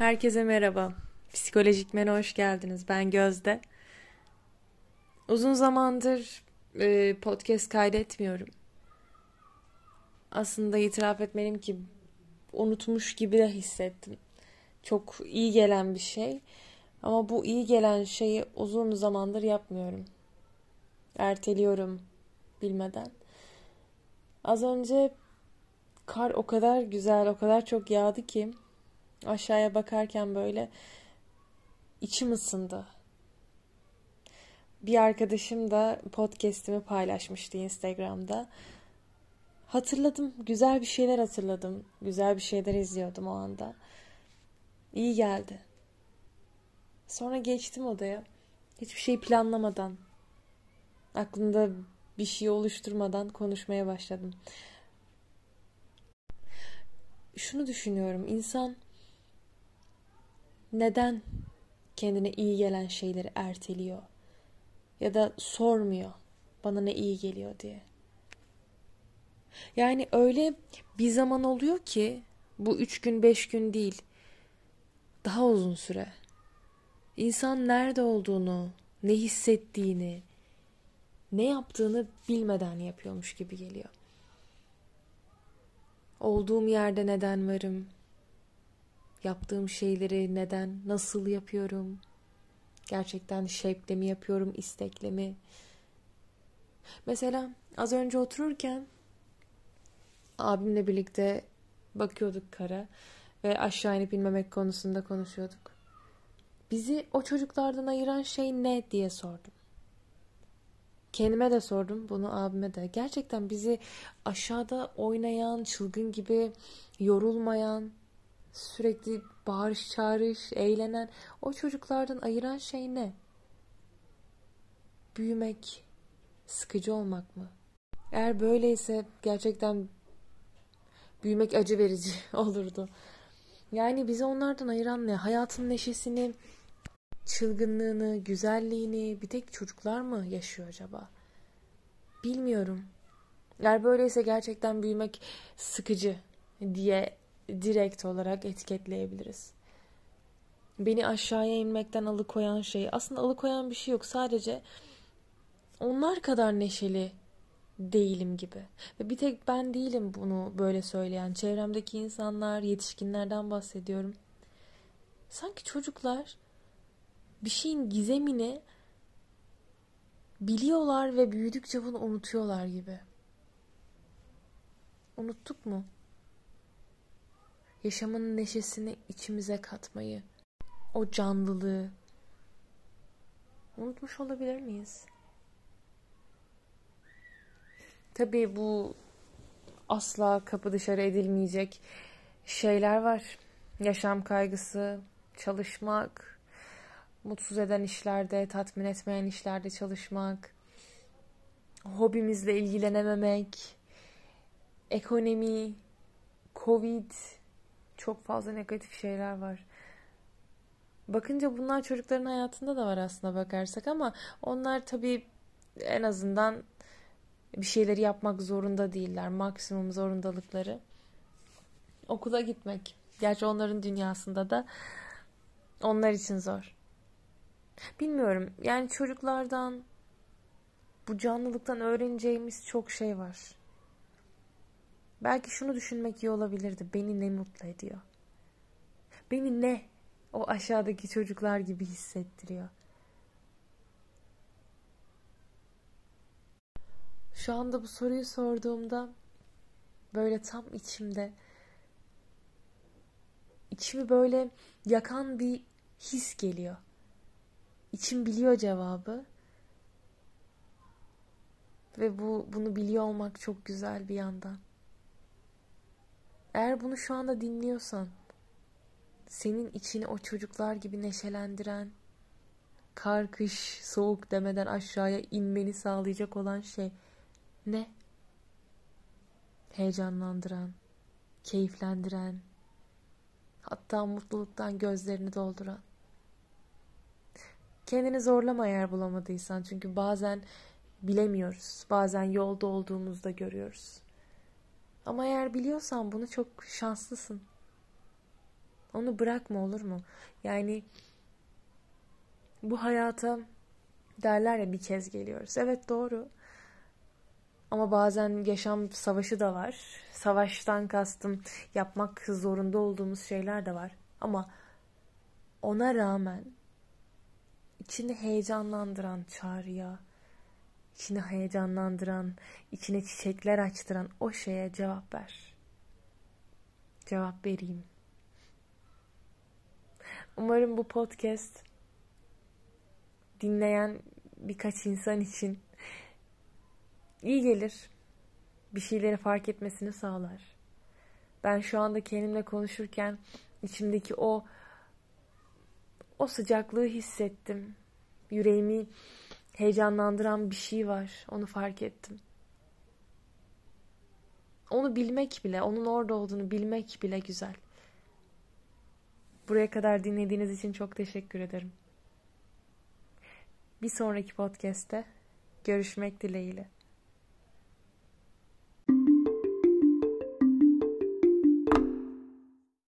Herkese merhaba. Psikolojik Men'e hoş geldiniz. Ben Gözde. Uzun zamandır e, podcast kaydetmiyorum. Aslında itiraf etmeliyim ki unutmuş gibi de hissettim. Çok iyi gelen bir şey. Ama bu iyi gelen şeyi uzun zamandır yapmıyorum. Erteliyorum bilmeden. Az önce kar o kadar güzel, o kadar çok yağdı ki aşağıya bakarken böyle içim ısındı. Bir arkadaşım da podcast'imi paylaşmıştı Instagram'da. Hatırladım, güzel bir şeyler hatırladım. Güzel bir şeyler izliyordum o anda. İyi geldi. Sonra geçtim odaya. Hiçbir şey planlamadan, aklımda bir şey oluşturmadan konuşmaya başladım. Şunu düşünüyorum. İnsan neden kendine iyi gelen şeyleri erteliyor ya da sormuyor bana ne iyi geliyor diye. Yani öyle bir zaman oluyor ki bu üç gün beş gün değil daha uzun süre. İnsan nerede olduğunu, ne hissettiğini, ne yaptığını bilmeden yapıyormuş gibi geliyor. Olduğum yerde neden varım? Yaptığım şeyleri neden, nasıl yapıyorum? Gerçekten şevkle mi yapıyorum, istekle mi? Mesela az önce otururken abimle birlikte bakıyorduk kara ve aşağı inip inmemek konusunda konuşuyorduk. Bizi o çocuklardan ayıran şey ne diye sordum. Kendime de sordum bunu abime de. Gerçekten bizi aşağıda oynayan, çılgın gibi yorulmayan, sürekli bağırış çağırış, eğlenen o çocuklardan ayıran şey ne? Büyümek, sıkıcı olmak mı? Eğer böyleyse gerçekten büyümek acı verici olurdu. Yani bizi onlardan ayıran ne? Hayatın neşesini, çılgınlığını, güzelliğini bir tek çocuklar mı yaşıyor acaba? Bilmiyorum. Eğer böyleyse gerçekten büyümek sıkıcı diye direkt olarak etiketleyebiliriz. Beni aşağıya inmekten alıkoyan şey aslında alıkoyan bir şey yok. Sadece onlar kadar neşeli değilim gibi. Ve bir tek ben değilim bunu böyle söyleyen. Çevremdeki insanlar, yetişkinlerden bahsediyorum. Sanki çocuklar bir şeyin gizemini biliyorlar ve büyüdükçe bunu unutuyorlar gibi. Unuttuk mu? Yaşamın neşesini içimize katmayı, o canlılığı unutmuş olabilir miyiz? Tabii bu asla kapı dışarı edilmeyecek şeyler var. Yaşam kaygısı, çalışmak, mutsuz eden işlerde, tatmin etmeyen işlerde çalışmak, hobimizle ilgilenememek, ekonomi, covid, çok fazla negatif şeyler var. Bakınca bunlar çocukların hayatında da var aslında bakarsak ama onlar tabii en azından bir şeyleri yapmak zorunda değiller. Maksimum zorundalıkları okula gitmek. Gerçi onların dünyasında da onlar için zor. Bilmiyorum. Yani çocuklardan bu canlılıktan öğreneceğimiz çok şey var. Belki şunu düşünmek iyi olabilirdi. Beni ne mutlu ediyor? Beni ne o aşağıdaki çocuklar gibi hissettiriyor? Şu anda bu soruyu sorduğumda böyle tam içimde içimi böyle yakan bir his geliyor. İçim biliyor cevabı. Ve bu bunu biliyor olmak çok güzel bir yandan. Eğer bunu şu anda dinliyorsan senin içini o çocuklar gibi neşelendiren, kar, kış, soğuk demeden aşağıya inmeni sağlayacak olan şey ne? Heyecanlandıran, keyiflendiren, hatta mutluluktan gözlerini dolduran. Kendini zorlama eğer bulamadıysan çünkü bazen bilemiyoruz. Bazen yolda olduğumuzda görüyoruz. Ama eğer biliyorsan bunu çok şanslısın. Onu bırakma olur mu? Yani bu hayata derler ya bir kez geliyoruz. Evet doğru. Ama bazen yaşam savaşı da var. Savaştan kastım yapmak zorunda olduğumuz şeyler de var. Ama ona rağmen içini heyecanlandıran çağrıya, içini heyecanlandıran, içine çiçekler açtıran o şeye cevap ver. Cevap vereyim. Umarım bu podcast dinleyen birkaç insan için iyi gelir. Bir şeyleri fark etmesini sağlar. Ben şu anda kendimle konuşurken içimdeki o o sıcaklığı hissettim. Yüreğimi heyecanlandıran bir şey var. Onu fark ettim. Onu bilmek bile, onun orada olduğunu bilmek bile güzel. Buraya kadar dinlediğiniz için çok teşekkür ederim. Bir sonraki podcast'te görüşmek dileğiyle.